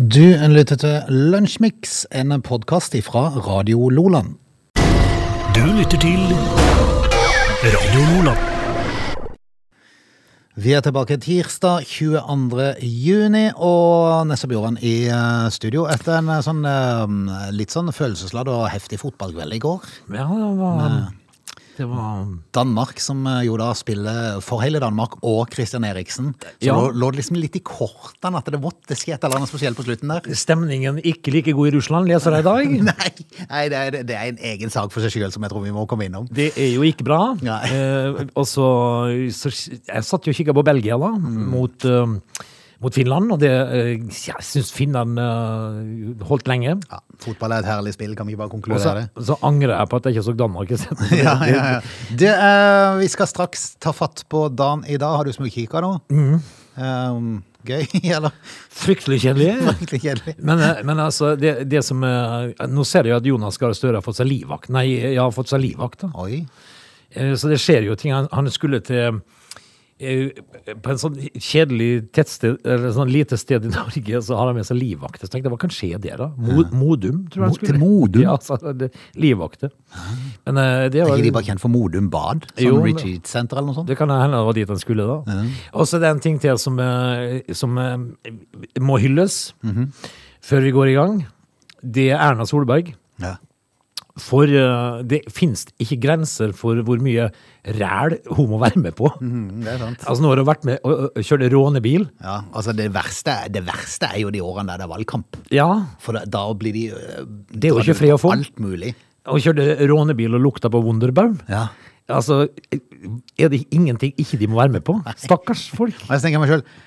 Du lytter til Lunsjmix, en podkast fra Radio Loland. Du lytter til Radio Loland. Vi er tilbake tirsdag 22. juni, og Nesse Bjørn i eh, studio etter en eh, sånn eh, litt sånn følelsesladd og heftig fotballkveld i går. Ja, det var Det var Danmark som eh, jo da spiller for hele Danmark og Christian Eriksen. Så Ja. lå, det liksom litt i kortene at det måtte skje et eller annet spesielt på slutten der. Stemningen ikke like god i Russland, leser jeg i dag. Nei, nei det, er, det er en egen sak for seg sjøl som jeg tror vi må komme innom. Det er jo ikke bra. Eh, og så, Jeg satt jo og kikka på Belgia, da, mot, eh, mot Finland. Og det eh, Jeg syns Finland uh, holdt lenge. Ja, fotball er et herlig spill, kan vi bare konkludere det? så angrer jeg på at jeg ikke så Danmark isteden. Ja, ja, ja. Det, uh, vi skal straks ta fatt på dagen i dag. Har du smugkikka nå? Um, gøy, eller? Fryktelig kjedelig. Fryktelig kjedelig. Men, men altså, det, det som er, Nå ser jeg at Jonas Gahr Støre har fått seg livvakt. Nei, jeg har fått seg livvakt. da. Oi. Så det skjer jo ting. Han, han skulle til På en sånn kjedelig tettsted, eller sånn lite sted i Norge, så har han med seg livvakter. Så tenkte jeg, hva kan skje der, da? Mo, Modum, tror jeg Mo- til Modum? Ja, så, det, livvakter. Men det var, Er ikke de bare kjent for Modum Bad? Sånn Jo, retreat center eller noe sånt? det kan hende det var dit han skulle, da. Og så er det en ting til som, eh, som eh, må hylles Mhm. før vi går i gang. Det er Erna Solberg. Ja. For uh, det finnes ikke grenser for hvor mye ræl hun må være med på. Mm, det er sant. Altså Nå har hun vært med og kjørt kjørt rånebil. Ja, altså det verste, det verste er jo de årene der det er valgkamp. Ja. For da, da blir de uh, Det er jo ikke fred å få. Alt mulig. Og kjørte rånebil og lukta på Wunderbaum. Ja. Altså, er det ingenting ikke de må være med på? Stakkars folk. Og jeg tenker meg selv,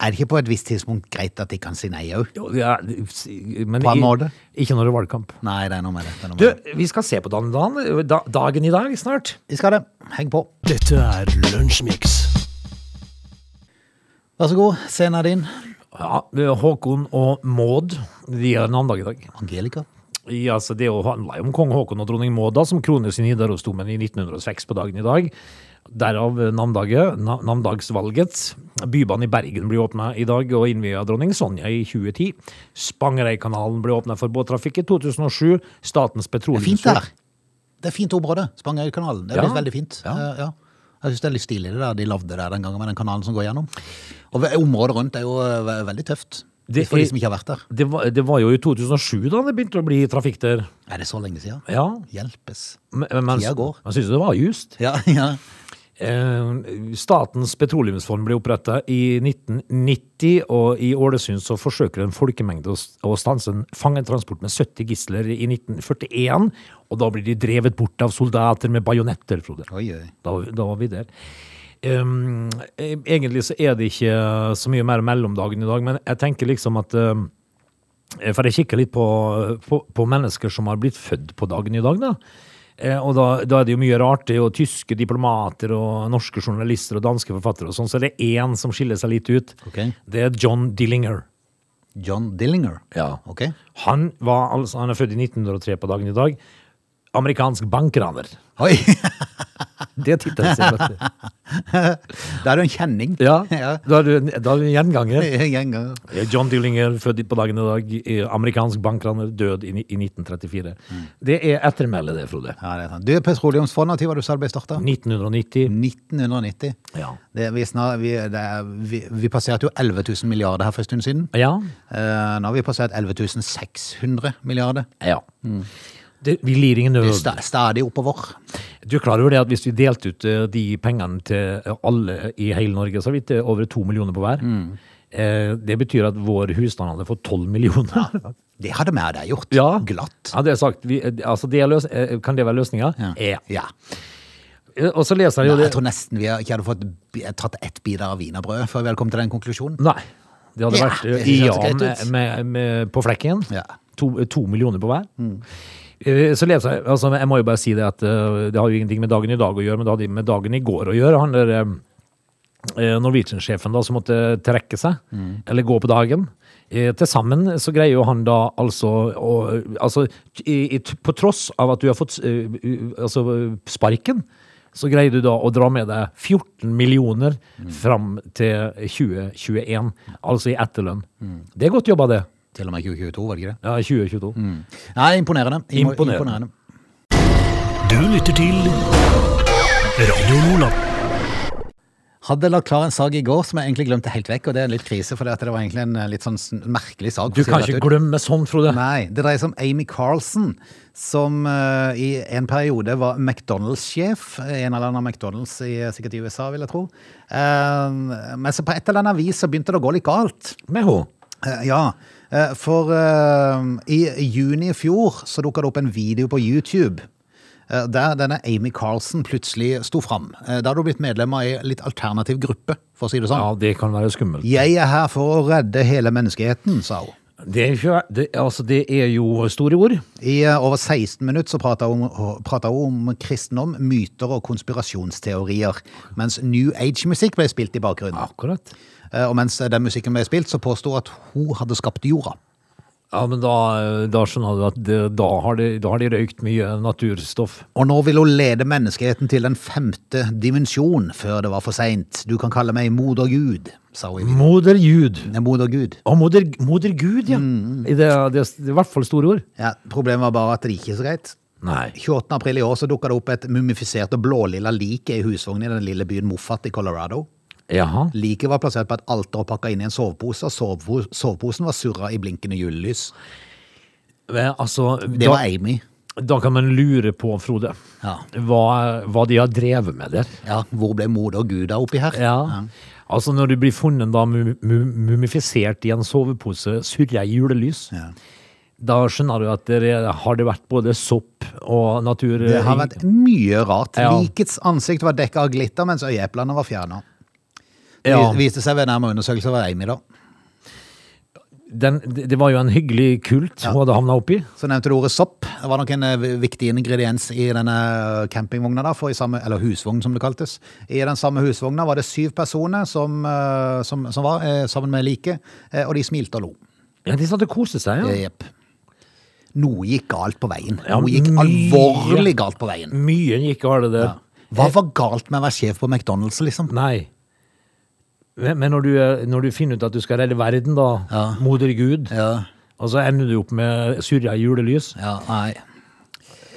er det ikke på et visst tidspunkt greit at de kan si nei òg? Ja, men På en måte. ikke når det er valgkamp. Nei, det er noe med det. det, noe med du, vi skal se på dagen, dagen, dagen i dag snart. Vi skal det. Heng på. Dette er Lunsjmix. Vær så god, scenen er din. Ja, Håkon og Maud, de har dag i dag. Angelica. Ja, altså Det handler handla jo om kong Håkon og dronning Maud, da, som krones i Nidarosdomen i 1906 på dagen i dag. Derav navndaget, na- navndagsvalget. Bybanen i Bergen blir åpna i dag og innvia dronning Sonja i 2010. Spangereikanalen ble åpna for båttrafikk i 2007. Statens Det er fint der. Det er fint område. Spangereikanalen. Det er Ja. blitt veldig fint. Ja. Uh, ja. Jeg syns det er litt stilig det der de lagde der den gangen med den kanalen som går gjennom. Og området rundt er jo eh, veldig tøft. Det for de som ikke har vært der. det var, det var jo i 2007 da det begynte å bli trafikk der. Er det så lenge siden? Ja, Hjelpes. men, men Tida går. man syns jo det var just. Ja, ja. Eh, Statens petroleumsfond ble oppretta i 1990, og i Ålesund så forsøker en folkemengde å stanse en fangetransport med 70 gisler i 1941. Og da blir de drevet bort av soldater med bajonetter, Frode. Oi, oi. Da, da var vi der. Um, egentlig så er det ikke så mye mer mellomdagen i dag, men jeg tenker liksom at um, For jeg kikker litt på, på, på mennesker som har blitt født på dagen i dag, da. Eh, og da, da er det jo mye rart. Det er jo tyske diplomater og norske journalister og danske forfattere og sånn, så det er én som skiller seg litt ut. Okay. Det er John Dillinger. John Dillinger. Ja. Ok. Han, var, altså, han er født i 1903 på dagen i dag. Amerikansk bankraner. Oi! Det er tittelen sin. vet. Da er du en kjenning. Ja, da er du, da er du en gjenganger. Gjenganger. John Dillinger, født på dagen i dag, eh, amerikansk bankraner, død i, i 1934. Det er ettermælet det, Frode. Ja, det er sant. Du, Petroleumsfondet, når var det du selv ble starta? 1990. 1990. Ja. Det, vi, snar, vi, det er, vi, vi passerte jo 11 000 milliarder her for en stund siden. Ja. Eh, nå har vi passert 11 600 milliarder. ja. Det, vi lir ingen Det er stadig oppover. Du er klar over det at hvis vi delte ut eh, de pengene til alle i hele Norge, så har vi til over to millioner på hver. Mm. det betyr at vår husstand hadde fått tolv millioner. Det hadde vi hadde gjort. Ja. Glatt. Ja, det er sagt. Vi, eh, altså det løs, eh, kan det være løsninga? Ja. ja. Eh, Og så leser jeg jo Nei, det jeg tror nesten vi ikke hadde fått tatt ett bit av wienerbrød før vi hadde kommet til den konklusjonen. Nei. Det hadde Ja, vært det eh, jeg med, med, med, på flekken. Ja. To, to millioner på hver. Eh, Så leser jeg, altså jeg må jo bare si det at eh, det har jo ingenting med dagen i dag å gjøre, men det hadde med dagen i går å gjøre. Han der eh, eh, Norwegian-sjefen da som måtte trekke seg, eller gå på dagen. Eh, Til sammen så greier jo han da altså å Altså, i, i, på tross av at du har fått eh, altså, sparken, så greier du da å dra med deg 14 millioner fram til 2021, altså i etterlønn. Det er godt jobba, det. Til og med 2022, var det ikke det? Ja, 2022. Nei, imponerende. Imo- Imponerende. Du lytter til Radio Nordland. Hadde lagt klar en sag i går som jeg egentlig glemte helt vekk, og det er en litt krise, for det var egentlig en eh, litt sånn merkelig sag. Du kan ikke glemme sånn, Frode. Nei, det dreier seg om Amy Carlson, som uh, i en periode var McDonald's-sjef. En eller annen McDonald's i, sikkert i USA, vil jeg tro. Uh, men så på et eller annet vis så begynte det å gå litt galt. Med henne? Uh, ja, eh, for eh, i juni i fjor så dukka det opp en video på YouTube. eh, Der denne Amy Carlsen plutselig sto fram. Eh, Da hadde hun blitt medlem av ei litt alternativ gruppe, for å si det sånn. Ja, det kan være skummelt. Jeg er her for å redde hele menneskeheten, sa hun. Det er, ikke, det, altså, det er jo store ord. I eh, over 16 minutter så prata hun, hun om kristendom, myter og konspirasjonsteorier, mens New Age-musikk ble spilt i bakgrunnen. Akkurat. Eh, Og mens den musikken ble spilt, så påsto at hun hadde skapt jorda. Ja, men da, da skjønner du at det, da, har de, da har de røykt mye naturstoff. Og nå vil hun lede menneskeheten til den femte dimensjon før det var for seint. Du kan kalle meg moder Gud, sa hun. Moder Gud. Moder Gud. Å, moder, moder Gud, ja. I Det, det, det er i hvert fall store ord. Ja, Problemet var bare at det ikke er så greit. Nei. 28. april i år så dukka det opp et mumifisert og blålilla lik i husvogn i den lille byen Moffat i Colorado. Jaha. Liket var plassert på et alter og pakka inn i en sovepose, og sovepo- soveposen var surra i blinkende julelys. Men, altså, Det da, var Amy. da kan man lure på, Frode, Ja. hva, hva de har drevet med der. ja, Hvor ble moder og av oppi her? Altså, når du blir funnet da mu- mu- mumifisert i en sovepose, surra i julelys, Ja. da skjønner du at det har det vært både sopp og natur... Det har vært mye rart. Ja. Likets ansikt var dekka av glitter, mens øyeeplene var fjerna. Det Ja. viste seg ved nærmere undersøkelse var Amy, da. Den, det det var jo en hyggelig kult hun hadde havna oppi. Så nevnte du ordet sopp. Det var nok en eh, viktig ingrediens i denne campingvogna, da, i samme, eller husvogn som det kaltes. I den samme husvogna var det syv personer som, eh, som, som var eh, sammen med liket, eh, og de smilte og lo. Ja, De satt og koste seg, ja. Jepp. Noe gikk galt på veien. Ja, Noe gikk mye. alvorlig galt på veien. Mye gikk galt der. Hva var galt med å være sjef på McDonald's, liksom? Nei. Men når du, når du finner ut at du skal redde verden, da, Ja. moder Gud, Ja, og så ender du opp med surra julelys ja, nei.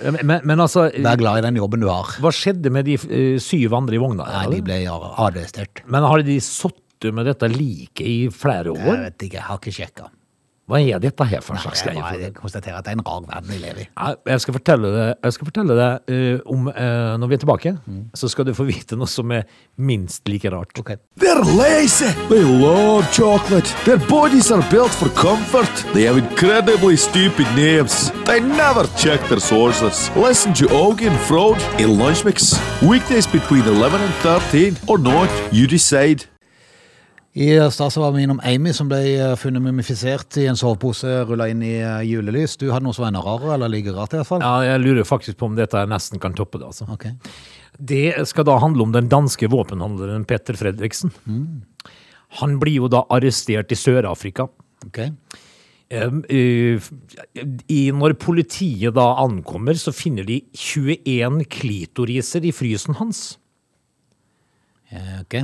Men, men, men altså, Vær glad i den jobben du har. hva skjedde med de eh, syv andre i vogna? Nei, de ble arrestert. Men har de sittet med dette liket i flere år? Jeg vet ikke, jeg har ikke sjekka. Hva er dette her for en slags greie? Jeg, konstaterer at det er en rar verden vi lever i. Ja, Jeg skal fortelle deg, jeg skal fortelle deg uh, om uh, Når vi er tilbake, så skal du få vite noe som er minst like rart. Okay. They're lazy. They love chocolate. Their bodies are built for comfort. They have incredibly stupid names. They never check their sources. Listen to Augie and Frode in Lunchmix. Weekdays between 11 and 13 or not, you decide. I stad var vi innom Amy som ble eh, funnet mumifisert i en sovepose rulla inn i eh, julelys. Du hadde noe som var enda rarere, eller like rart i hvert fall? Ja, jeg lurer faktisk på om dette nesten kan toppe det. altså. Ok. Det skal da handle om den danske våpenhandleren Petter Fredriksen. Han blir jo da arrestert i Sør-Afrika. ok. I, når politiet da ankommer, så finner de 21 klitoriser i frysen hans. Ok.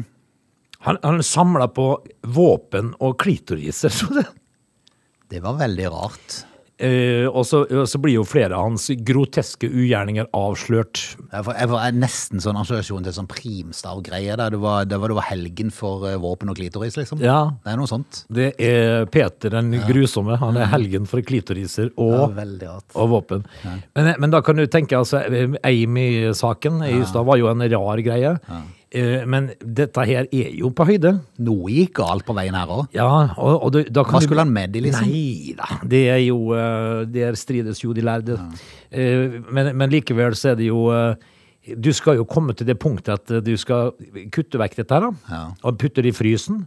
Han, han samla på våpen og klitoriser. Så det. Det var veldig rart. Uh, og, så, og så blir jo flere av hans groteske ugjerninger avslørt. Jeg får, jeg får nesten sånn assosiasjon til sånn primstav-greie, der det var, var, det var helgen for uh, våpen og klitoris, liksom. Ja, Det er noe sånt. det er Peter den grusomme. Han er helgen for klitoriser og, og våpen. Men, men da kan du tenke, altså, Amy-saken i stad var jo en rar greie. Eh, Men dette her er jo på høyde. Noe gikk galt på veien her òg. Ja, og, og det- da kan Hva skulle han med i, liksom? Nei da, det er jo eh, Der strides jo de lærde. Ja. Men, men likevel så er det jo eh, Du skal jo komme til det punktet at eh, du skal kutte vekk dette her, da. Ja. Og putte det i frysen.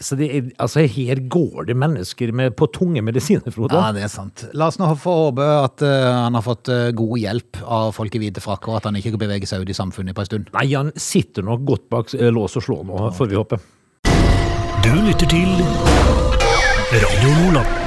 Så det er, altså her går det mennesker med, på tunge medisiner, Frode. Ja, det er sant. La oss nå få håpe at uh, han har fått uh, god hjelp av folk i hvite frakker, og at han ikke beveger seg ut i samfunnet på en stund. Nei, han sitter nok godt bak uh, lås og slå nå, får vi håpe. Du lytter til Radio Nordland.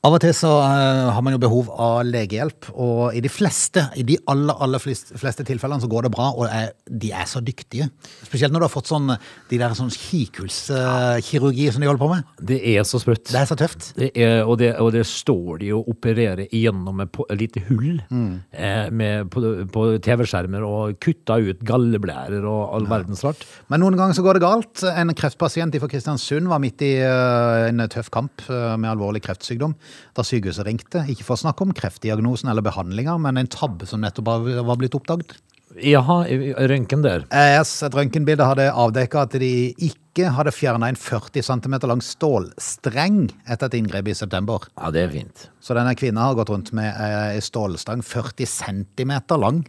Av og til så eh, har man jo behov av legehjelp, og i de fleste, i de aller, aller fleste, fleste tilfellene så går det bra, og er, de er så dyktige. Spesielt når du har fått sånn, de der sånn kikulskirurgi som de holder på med. Det er så sprøtt. Det er så tøft. Det er, og, det, og det står de og opererer igjennom et lite hull eh, med, på, på TV-skjermer og kutter ut galleblærer og all verdens rart. Men noen ganger så går det galt. En kreftpasient fra Kristiansund var midt i eh, en tøff kamp med alvorlig kreftsykdom da sykehuset ringte. Ikke for å snakke om kreftdiagnosen eller behandlinga, men en tabbe som nettopp var- blitt oppdaget. Jaha, røntgen der. Yes, et røntgenbilde hadde avdekka at de ikke hadde fjerna en 40 cm lang stålstreng etter et inngrep i september. Ja, det er fint. Så denne kvinna har gått rundt med ei stålstang 40 cm lang.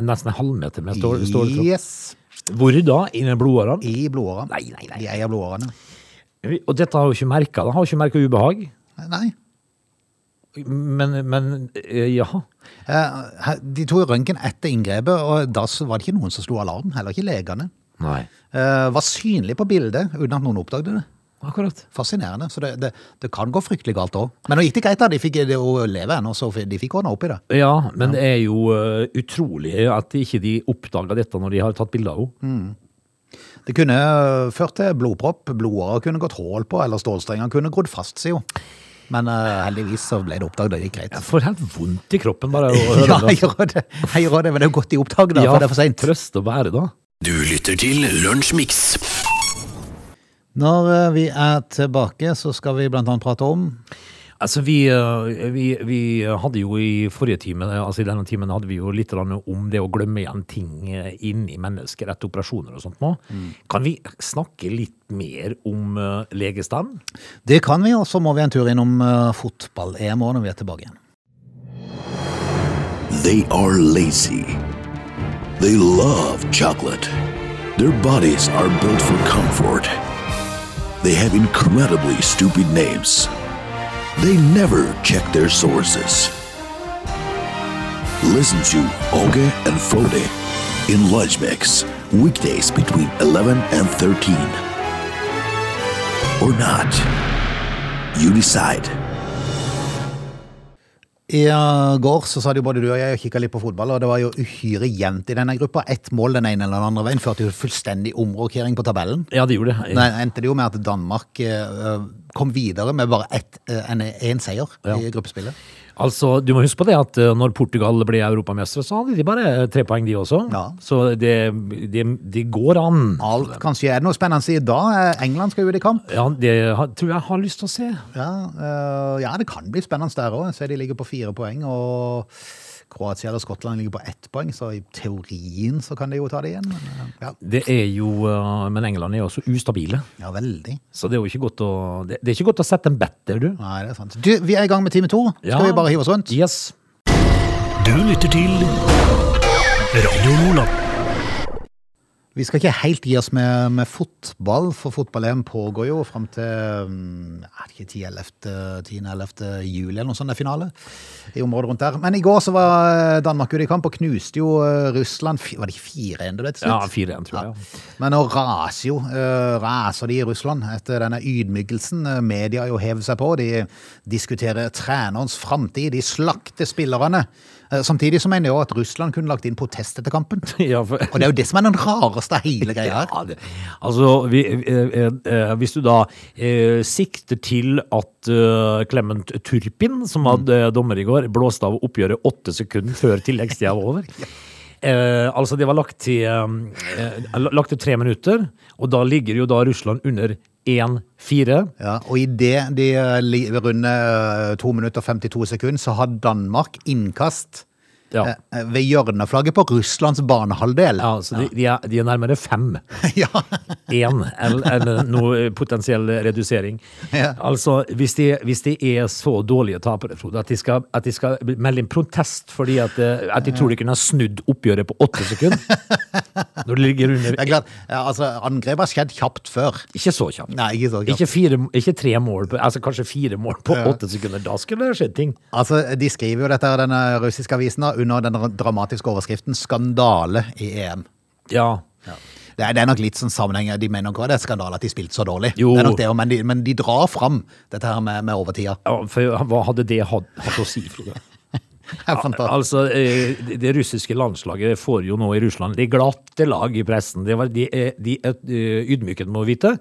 Nesten en halvmeter med stål, ståltråd. Yes. Hvor da? I blodårene? I blodårene. Nei, nei, nei. I ei av blodårene. Og dette har hun ikke merka. Har hun ikke merka ubehag. Nei. Men, men eh, jaha. Eh, De tok røntgen etter inngrepet, og da var det ikke noen som slo alarm. Heller ikke legene. Nei. Eh, Var synlig på bildet uten at noen oppdaget det. Akkurat. Fascinerende. Så det, det, det kan gå fryktelig galt òg. Men nå gikk det greit, da. De fikk det å leve ennå, så de fikk ordna opp i det. Ja, men det er jo utrolig at ikke de oppdaga dette når de har tatt bilde av henne. Det kunne ført til blodpropp, blodårer kunne gått hull på, eller stålstrenger kunne grodd fast, sier jo. Men uh, heldigvis så ble det oppdaget, og det gikk greit. Jeg får helt vondt i kroppen bare av å høre Ja, det. jeg gjør det, jeg gjør det, men det er godt de oppdaget det, Ja, for det er for seint. trøst å bære, da. Du lytter til Lunsjmix. Når eh, vi er tilbake, så skal vi blant annet prate om Altså, vi, eh, vi, vi hadde jo i forrige time, altså i denne timen hadde vi jo litt om det å glemme igjen ting eh, inni mennesker etter operasjoner og sånt nå. Kan vi snakke litt mer om eh, legestand? Det kan vi, og så må vi en tur innom fotball-EM òg når vi er tilbake igjen. They are lazy. They love chocolate. Their bodies are built for comfort. They have incredibly stupid names. They never check their sources. Listen to Oge and Frode in Lunch Mix, weekdays between 11 and 13. Or not. You decide. I uh, går så sa det jo både du og jeg og kikka litt på fotball, og det var jo uhyre jevnt i denne gruppa. Ett mål den ene eller den andre veien førte jo fullstendig omrokering på tabellen. Ja, det gjorde det. Nei, endte det jo med at Danmark eh, kom videre med bare ett, eh, en, en seier Ja. i gruppespillet. Altså, du må huske på det at eh, når Portugal ble europamestere, så hadde de bare tre poeng, de også. Ja. Så det, det, det går an. Alt kan skje. Er det noe spennende i dag? Eh, England skal ut i kamp. Ja, det tror jeg har lyst til å se. Ja, eh, ja, det kan bli spennende der òg. ser de ligger på fire poeng, og Kroatia eller Skottland ligger på ett poeng, så i teorien så kan de jo ta det igjen. Men, eh, ja. Det er jo, eh, Men England er jo også ustabile, ja, veldig. så det er jo ikke godt å Det, det er ikke godt å sette en bet der, du. Nei, det er sant. Du, vi er i gang med time to. Skal Ja. vi bare hive oss rundt? Yes. Du lytter til Radio Nordland. Vi skal ikke helt gi oss med, med fotball, for fotball-EM pågår jo fram til mm, er det ikke 10.-11. juli eller noe sånt, det er finale i området rundt der. Men i går så var eh, Danmark ute i kamp og knuste jo eh, Russland. Var det ikke 4-1 du vet til Ja, 4-1, tror jeg. Ja. Men nå raser jo eh, raser de i Russland etter denne ydmykelsen. Media jo hever seg på. De diskuterer trenerens framtid. De slakter spillerne. Eh, Samtidig så mener jeg også at Russland kunne lagt inn protest etter kampen. Ja, for, Og det er jo det som er den rareste av hele greia her. Ja, det, altså, vi, eh, eh, eh, hvis du da eh, sikter til at eh, Clement Turpin, som hadde dommer i går, blåste av oppgjøret åtte sekunder før tilleggstida var over eh, Altså, det var lagt til, eh, lagt til tre minutter, og da ligger jo da Russland under 1-4. Ja, og i det de eh, li- runde eh, 2 minutter og 52 sekunder, så har Danmark innkast Ja. eh, ved hjørneflagget på Russlands banehalvdel. Ja, så de, de, er, de er nærmere fem. Ja. én, eller noe potensiell redusering. Ja. Altså, hvis de, hvis de er så dårlige tapere, Frode, at at de skal melde inn protest fordi at, eh, at de tror de kunne ha snudd oppgjøret på åtte sekunder Når det ligger under Det klart, altså, angrep har skjedd kjapt før. Ikke så kjapt. Nei, ikke så kjapt. Ikke, fire, ikke tre mål, på, altså kanskje fire mål på åtte sekunder. Da skulle det skjedd ting. Altså, De skriver jo dette, denne russiske avisen da, under den dramatiske overskriften 'Skandale i EM'. Ja. Det er, det er nok litt sånn sammenheng. De mener nok også det er skandale at de spilte så dårlig. Jo. Det er nok det, men, de, men de drar fram dette her med, med overtida. Ja, for hva hadde det hatt, hatt å si, Frode? Er fantastisk. Altså, eh, det- russiske landslaget får jo nå i Russland de glatte lag i pressen. Det var, de, er- de eh, ydmyket, må vite.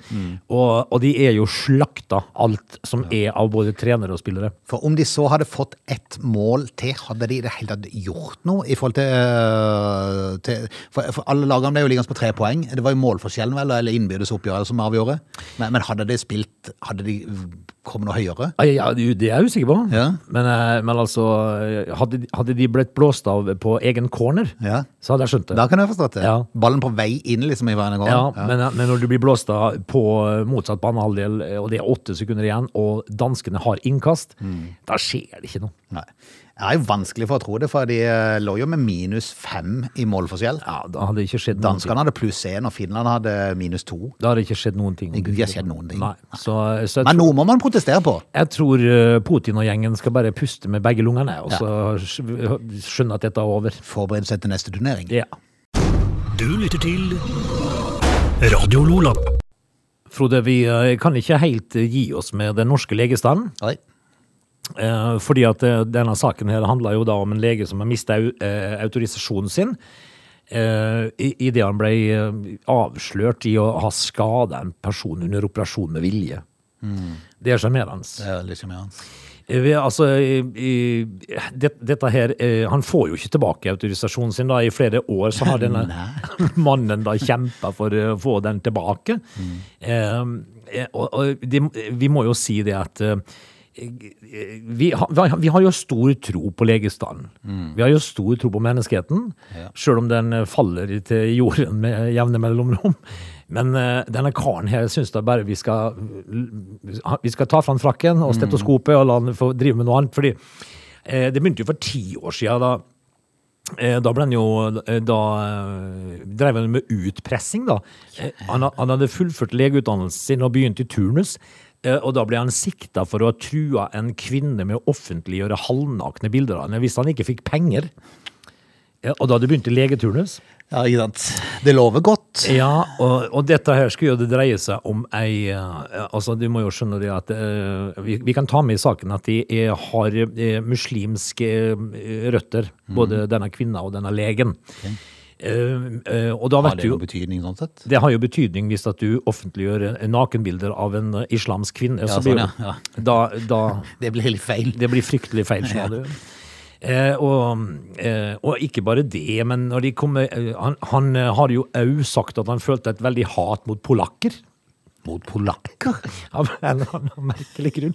Og, og de er jo slakta, alt som er av både trenere og spillere. For om de så hadde fått ett mål til, hadde de i det hele tatt gjort noe i forhold til, til for, for alle lagene ble jo liggende på tre poeng. Det var jo målforskjellen vel, eller innbyrdes oppgjør som avgjorde. Men, men hadde de spilt, hadde de kommet noe høyere? Ja, det er jeg usikker på. Ja. Men, eh, men altså, eh, hadde, de- hadde de blitt blåst av på egen corner, Ja. så hadde jeg skjønt det. Da kan jeg forstått det. Ja. Ballen på vei inn liksom i hver gang. Ja, Men, men når du blir blåst av på motsatt banehalvdel, og det er åtte sekunder igjen, og danskene har innkast, da skjer det ikke noe. Nei. Det er jo vanskelig for å tro det, for de øh, lå jo med minus fem i målforskjell. Ja, da hadde det ikke skjedd noen ting. Danskene hadde pluss én, og Finland hadde minus to. Da hadde det ikke skjedd noen ting. Det har skjedd noen ting. Nei. Så, så jeg, Men noe må man protestere på. jeg tror eh, Putin og gjengen skal bare puste med begge lungene, og så skj- skjønne at dette er over. Forberede seg til neste turnering. Ja. Du lytter til Radio Lola. Frode, vi eh, kan ikke helt eh, gi oss med den norske legestanden. Oi. Eh, fordi at eh, denne saken her handler jo da om en lege som har mista eh, autorisasjonen sin. Eh, i, det han ble avslørt i å ha skada en person under operasjon med vilje. Det er sjarmerende. Det er sjarmerende. Altså, det, dette her Han får jo ikke tilbake autorisasjonen sin. da I flere år så har denne mannen da kjempa for å få den tilbake. Mm. eh, og og de, vi må jo si det at vi, har, vi har jo stor tro på legestanden. Vi har jo stor tro på menneskeheten, sjøl om den eh, faller til jorden med jevne mellomrom. Men uh, denne karen her syns da bare vi skal Vi skal ta fram frakken og stetoskopet og la han få drive med noe annet. Fordi uh, det begynte jo for ti år siden. da Da ble han jo Da drev han med utpressing, da. Han, han hadde fullført legeutdannelsen sin og begynt i turnus. Eh, Og da ble han sikta for å ha trua en kvinne med å offentliggjøre halvnakne bilder av henne hvis han ikke fikk penger. Og da hadde begynt i legeturnus. Ja, ikke sant. Det lover godt. Ja, og, og dette her skulle jo det dreie seg om ei eh, Altså, du må jo skjønne det at eh, vi, vi kan ta med i saken at de er, har muslimske røtter, både denne kvinna og denne legen. Eh, og da Har det jo betydning sånn sett? det har jo betydning hvis at du offentliggjør eh, nakenbilder av en eh, islamsk kvinne. Ja, så blir sånn, jo- ja, Da, da, Det blir litt feil. det blir fryktelig feil. Ja. Eh, og, eh, og ikke bare det, men når de kommer eh, Han, han eh, har jo òg sagt at han følte et veldig hat mot polakker. Mot polakker? Av en eller annen merkelig grunn.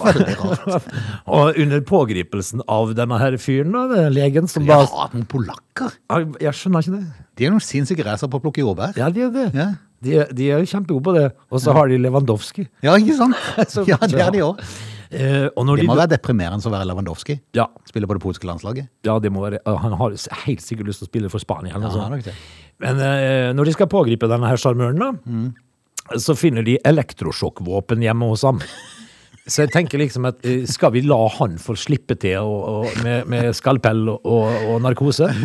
Veldig rart. Og under pågripelsen av denne her fyren, da, den legen som Ja, da mot polakker? Jeg jeg skjønner ikke det. De er noen sinnssyke racer på å plukke jordbær. Ja, de er det. Ja. De, er- de er kjempegode på det. Og så har de Lewandowski. Ja, ikke sant? Så- Ja, det er de òg. Eh, Det må de, være deprimerende å være Lewandowski. ja, Spille på det polske landslaget. ja, det må være Han har helt sikkert lyst til å spille for Spania. Eller noe Ja, sånt. Men eh, når de skal pågripe denne her sjarmøren, da, Mm. så finner de elektrosjokkvåpen hjemme hos ham. Så jeg tenker liksom at eh, skal vi la han få slippe til og, og, med, med skalpell og, og narkose?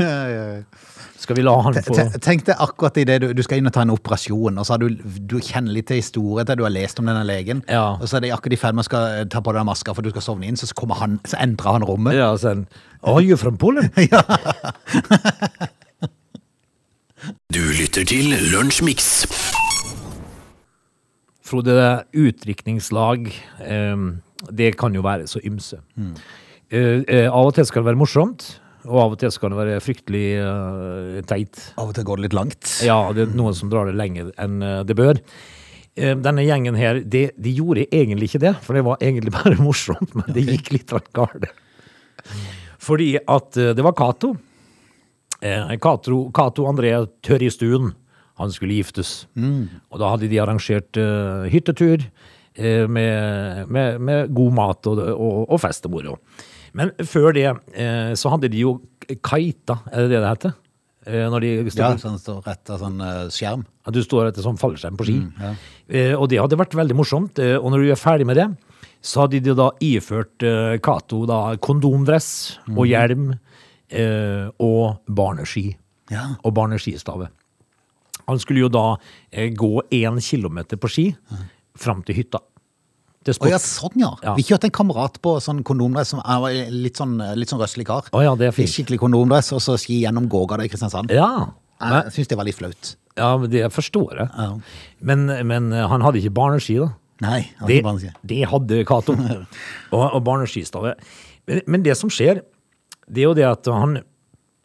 Skal vi la han få Tenk deg akkurat i det du, du skal inn og ta en operasjon, og så har du, du kjenner litt til historien til du har lest om denne legen, Ja. og så er det akkurat i ferd med å eh, ta på deg den maska for du skal sovne inn, så, kommer han, så endrer han rommet. Ja, sånn Are you from Poland? Du lytter til Lunsjmix. Frode, utdrikningslag, eh, det kan jo være så ymse. Eh, eh, av og til skal det være morsomt, og av og til skal det være fryktelig eh, teit. Av og til går det litt langt. Ja, det er noen som drar det lenger enn det bør. Eh, Denne gjengen her, de, de gjorde egentlig ikke det, for det var egentlig bare morsomt, men det gikk litt galt. Fordi at det var Cato, Cato André Tørristuen. Han skulle giftes. Og da hadde de arrangert uh, hyttetur uh, med, med, med god mat og, og, og fest og moro. Men før det uh, så hadde de jo kaita, er det det det heter? Når de stod Ja, sånn står rett av sånn skjerm. at du står etter sånn fallskjerm på ski. eh, og det hadde vært veldig morsomt. Og når du er ferdig med det, så hadde de da iført Cato da kondomdress og hjelm eh, og barneski. Ja. Og barneskistave. Han skulle jo da eh, gå én kilometer på ski fram til hytta. Til Å ja, sånn ja. Ja. Vi kjørte en kamerat på sånn kondomdress som er litt sånn, litt sånn røslig kar. Å ja, det er fint. Skikkelig kondomdress, og så ski gjennom Gågata i Kristiansand. Ja. Jeg syns det var litt flaut. ja, men det forstår jeg. Ja. Men, men eh, han hadde ikke barneski, da. Nei, han Det, ikke barneski. det hadde Cato. og, og barneskistave. Men, men det som skjer, det er jo det at han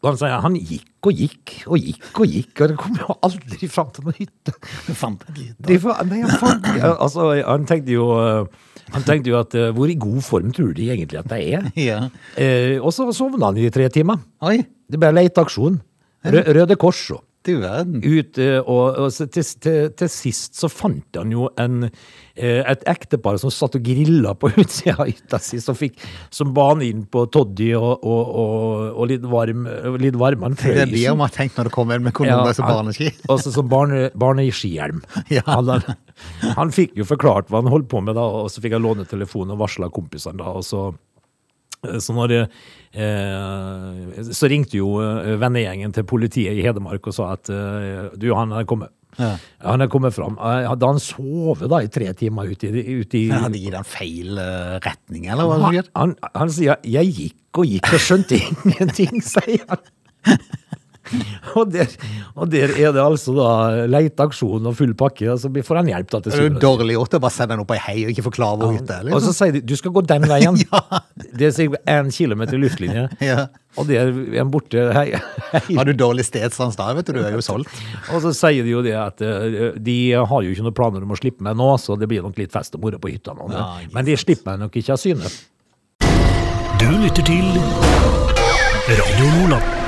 han, sier, han gikk og gikk og gikk og gikk, og det kom jo aldri fram til noen hytte. Jeg fant en hytte. Nei, han, fant, ja, altså, han tenkte jo eh, Han tenkte jo at eh, hvor i god form tror de egentlig at jeg er? Ja. Eh, og så sovna han i tre timer. Oi, Det ble leteaksjon. Rø Røde Kors og du verden. ute, og, og så til, til, til sist så fant han jo en, eh, et ektepar som satt og grilla på utsida av hytta si, som fikk som bane inn på toddy og, og, og, litt varm litt varme. Han Det er det man har tenkt når det kommer en med kondomer og han- barneski. Og så som barne, barneskihjelm. Ja. Han, han, han fikk jo forklart hva han holdt på med, da, og så fikk han låne telefonen og varsla kompisene. da, og så... Så, når, eh, så ringte jo eh, vennegjengen til politiet i Hedmark og sa at eh, du, han er kommet. Ja. Han er kommet fram. Eh, Hadde han sovet da i tre timer ute i, ut i Men de gitt han feil eh, retning, eller hva han, han, han sier 'jeg gikk og gikk og skjønte ingenting', sier han. Og der, og der er det altså da leteaksjon og full pakke, og så blir- får han hjelp da til Det er jo dårlig gjort å bare sende han opp ei hei og ikke forklare hvor ute. er. Og så Liksom. sier de 'du skal gå den veien'. Det er sikkert én kilometer luftlinje, Ja. og der er han borte. Hei, hei. Har du dårlig stedsans da, vet du, du er jo solgt. Og så sier de jo det at eh, de har jo ikke noen planer om å slippe meg nå, så det blir nok litt fest og moro på hytta nå. Ja, Men de slipper meg nok ikke av syne. Du lytter til Radio Lola.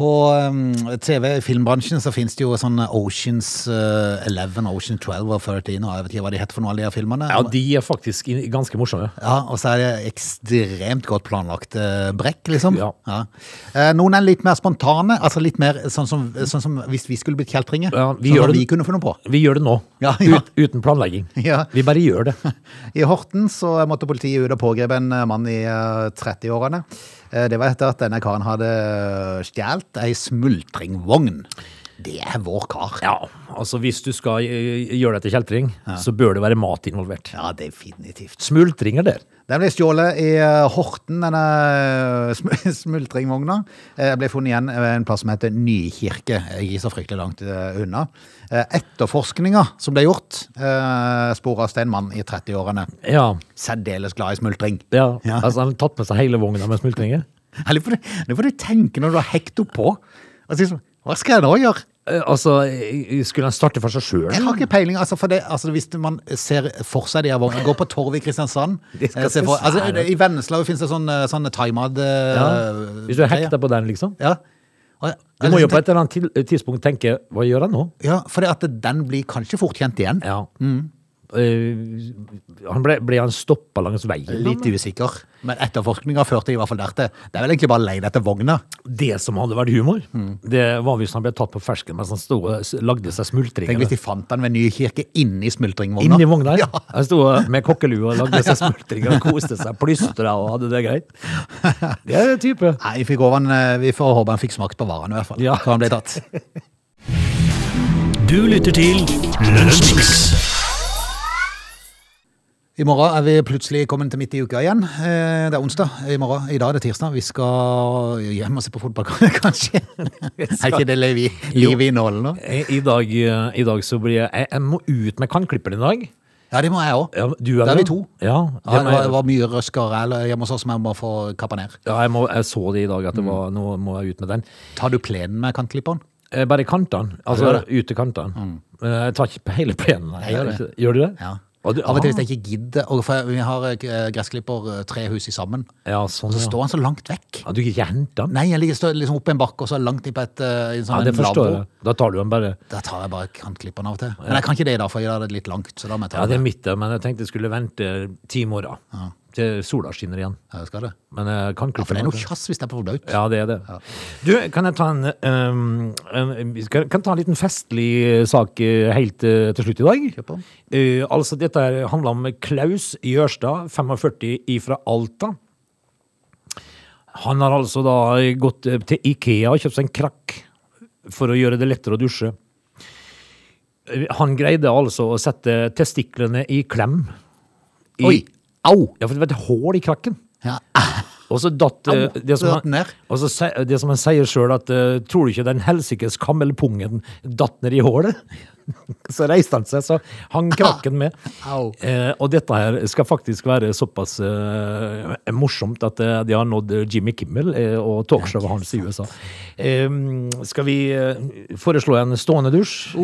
På um, TV-filmbransjen så finnes det jo sånn Oceans uh, 11, Ocean 12 og 13, og jeg vet ikke hva de heter for noe, alle de her filmene. Ja, de er faktisk ganske morsomme. Ja, og så er det ekstremt godt planlagt eh, brekk, liksom. Ja. ja. noen er litt mer spontane, altså litt mer sånn som, sånn som hvis vi skulle blitt kjeltringer. Ja, vi sånn som det- vi kunne funnet på. Vi gjør det nå, Ja, ja. Ut, uten planlegging. Ja. Vi bare gjør det. I Horten så måtte politiet ut og pågripe en eh, mann i eh, 30-årene. Eh, Det var etter at denne karen hadde stjålet ei smultringvogn. Det er vår kar. Ja, altså Hvis du skal eh, gjøre det til kjeltring, så bør det være mat involvert. Ja, definitivt. Smultringer der. Den ble stjålet i eh, Horten, denne eh, sm smultringvogna. Eh, ble funnet igjen ved en plass som heter Nykirke, ikke så fryktelig langt unna. Etterforskninga som ble gjort, sporas sporet en mann i 30-årene. Ja, Særdeles glad i smultring. ja. Ja. altså Han har tatt med seg hele vogna med smultringer. Eller får du, nå får du tenke når du har hekt opp på. Sånn, hva skal jeg nå gjøre? Eh, Altså, Skulle han starte for seg sjøl? Jeg har ikke peiling. Altså, det, altså, hvis man ser for seg de her vognene Gå på Torvet i Kristiansand. Eh, for, altså. I Vennesla finnes det sånn, eh, sånn eh, Ja. Hvis du er hekta på den, liksom. Ja. Og, Du må jo på et eller annet tidspunkt tenke hva gjør han nå? Ja, for den blir kanskje fort kjent igjen. Ja. Eh, han ble, ble han stoppa langs veien? Litt usikker. Men etterforskninga førte i hvert fall der til. Det er vel egentlig bare leid etter vogna. Det som hadde vært humor, Mm. det var hvis han ble tatt på fersken mens han stod lagde seg smultringer. Tenk hvis de fant den ved Nykirke inni smultringvogna. Inni vogna. Ja. Han sto med kokkelue og lagde seg smultringer og koste seg, plystra og hadde det greit. Det er type. Nei, vi, fikk over en, eh, vi får håpe han fikk smakt på varene, i hvert fall. Ja. Så han ble tatt. Du lytter til Lunsjmix. I morgen er vi plutselig kommet til midt i uka igjen. Eh, Det er onsdag i morgen. I dag er det tirsdag. Vi skal hjem og se på fotballkamp, kanskje. Er ikke det livet i, liv i nålen nå? I, i, dag, eh, I dag så blir jeg Jeg, må ut med kannklipperen i dag. Ja, det må jeg òg. Ja, du Da er vi to. Ja, Ja, det var, det var mye røskere eller hjemme hos oss som jeg må få kappa ned. ja jeg, må, jeg så det i dag, at det Mm. var, nå må jeg ut med den. Tar du plenen med kantklipperen? Eh, Bare kantene. Altså utekantene. Men Jeg tar ikke hele plenen. Jeg gjør det. Gjør du det? Ja. Og du- Av og til ah. hvis jeg ikke gidder, og for vi har eh, gressklipper eh, tre hus i sammen, Ja, sånn, og så ja. står han så langt vekk. Ja, du kan ikke hente han? Nei, jeg ligger står liksom oppe en bakke, og så langt inn på et en sånn Ja, det forstår jeg. Da tar du han bare Da tar jeg bare kantklipperen av og til. Men jeg kan ikke det da, for jeg har det litt langt. Så da må jeg ta Ja, det er midt der, men jeg tenkte jeg skulle vente ti morgen til sola skinner igjen. Ja, jeg skal det. Men jeg kan Ja, for det er noe kjass hvis det er for blaut. Ja, det er det. Du, kan jeg ta en, um, en skal- Kan ta en liten festlig sak eh, helt uh, til slutt i dag? Kjøp på. Uh, altså, dette handler om Klaus Jørstad, 45 fra Alta. Han har altså da gått eh, til Ikea og kjøpt seg en krakk for å gjøre det lettere å dusje. Han greide altså å sette testiklene i klem. I, Oi. Au! Ja, for det var et hull i krakken. Ja. Og så datt eh, det, som datt han, ned. og så se- det som han sier sjøl, at eh, tror du ikke den helsikes kammelpungen datt ned i hullet? så reiste han seg, så hang krakken med. Eh, og dette her skal faktisk være såpass eh, morsomt at eh, de har nådd Jimmy Kimmel eh, og talkshowet hans i USA. Eh, skal vi eh, foreslå en stående dusj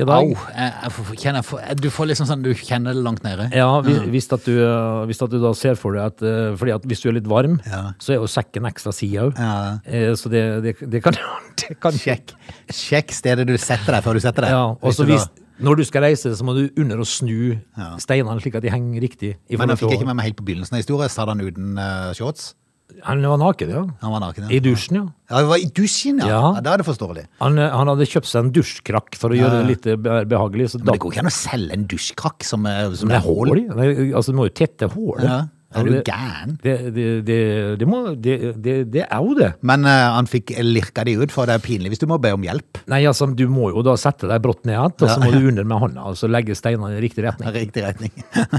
i dag? Au. Jeg, jeg kjenner, jeg du får liksom sånn Du kjenner det langt nede. Ja, hvis, hvis, at du, eh, hvis at du da ser for deg at Fordi at hvis du er litt varm, Ja. så er jo sekken ekstra side òg. Ja. Så det, det, det kan, det kan Sjekk. Sjekk stedet du setter deg før du setter deg. Ja, og så da- hvis, når du skal reise, så må du under og snu Ja. steinene slik at de henger riktig. Men jeg fikk jeg ikke med meg helt på begynnelsen av historien. Sa han uten uh, shorts? Han var naken, ja. Han var naken, ja. I dusjen, ja. Ja, det var i dusjen, ja. Ja. Da er det forståelig. Han, eh, han hadde kjøpt seg en dusjkrakk for å gjøre det litt eh, behagelig. Så Men det går ikke an å selge en dusjkrakk som, som det er hull i. Altså, du må jo tette hullet. Er du det, gæren? det, det, det, det, må, det, det, det er jo det. Men uh, han fikk lirka de ut, for det er pinlig hvis du må be om hjelp. Nei, altså, du må jo da sette deg brått ned igjen, og så må du under med hånda og så legge steinene i riktig retning. Riktig retning.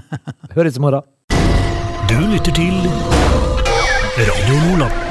Høres i morgen. Du lytter til Radio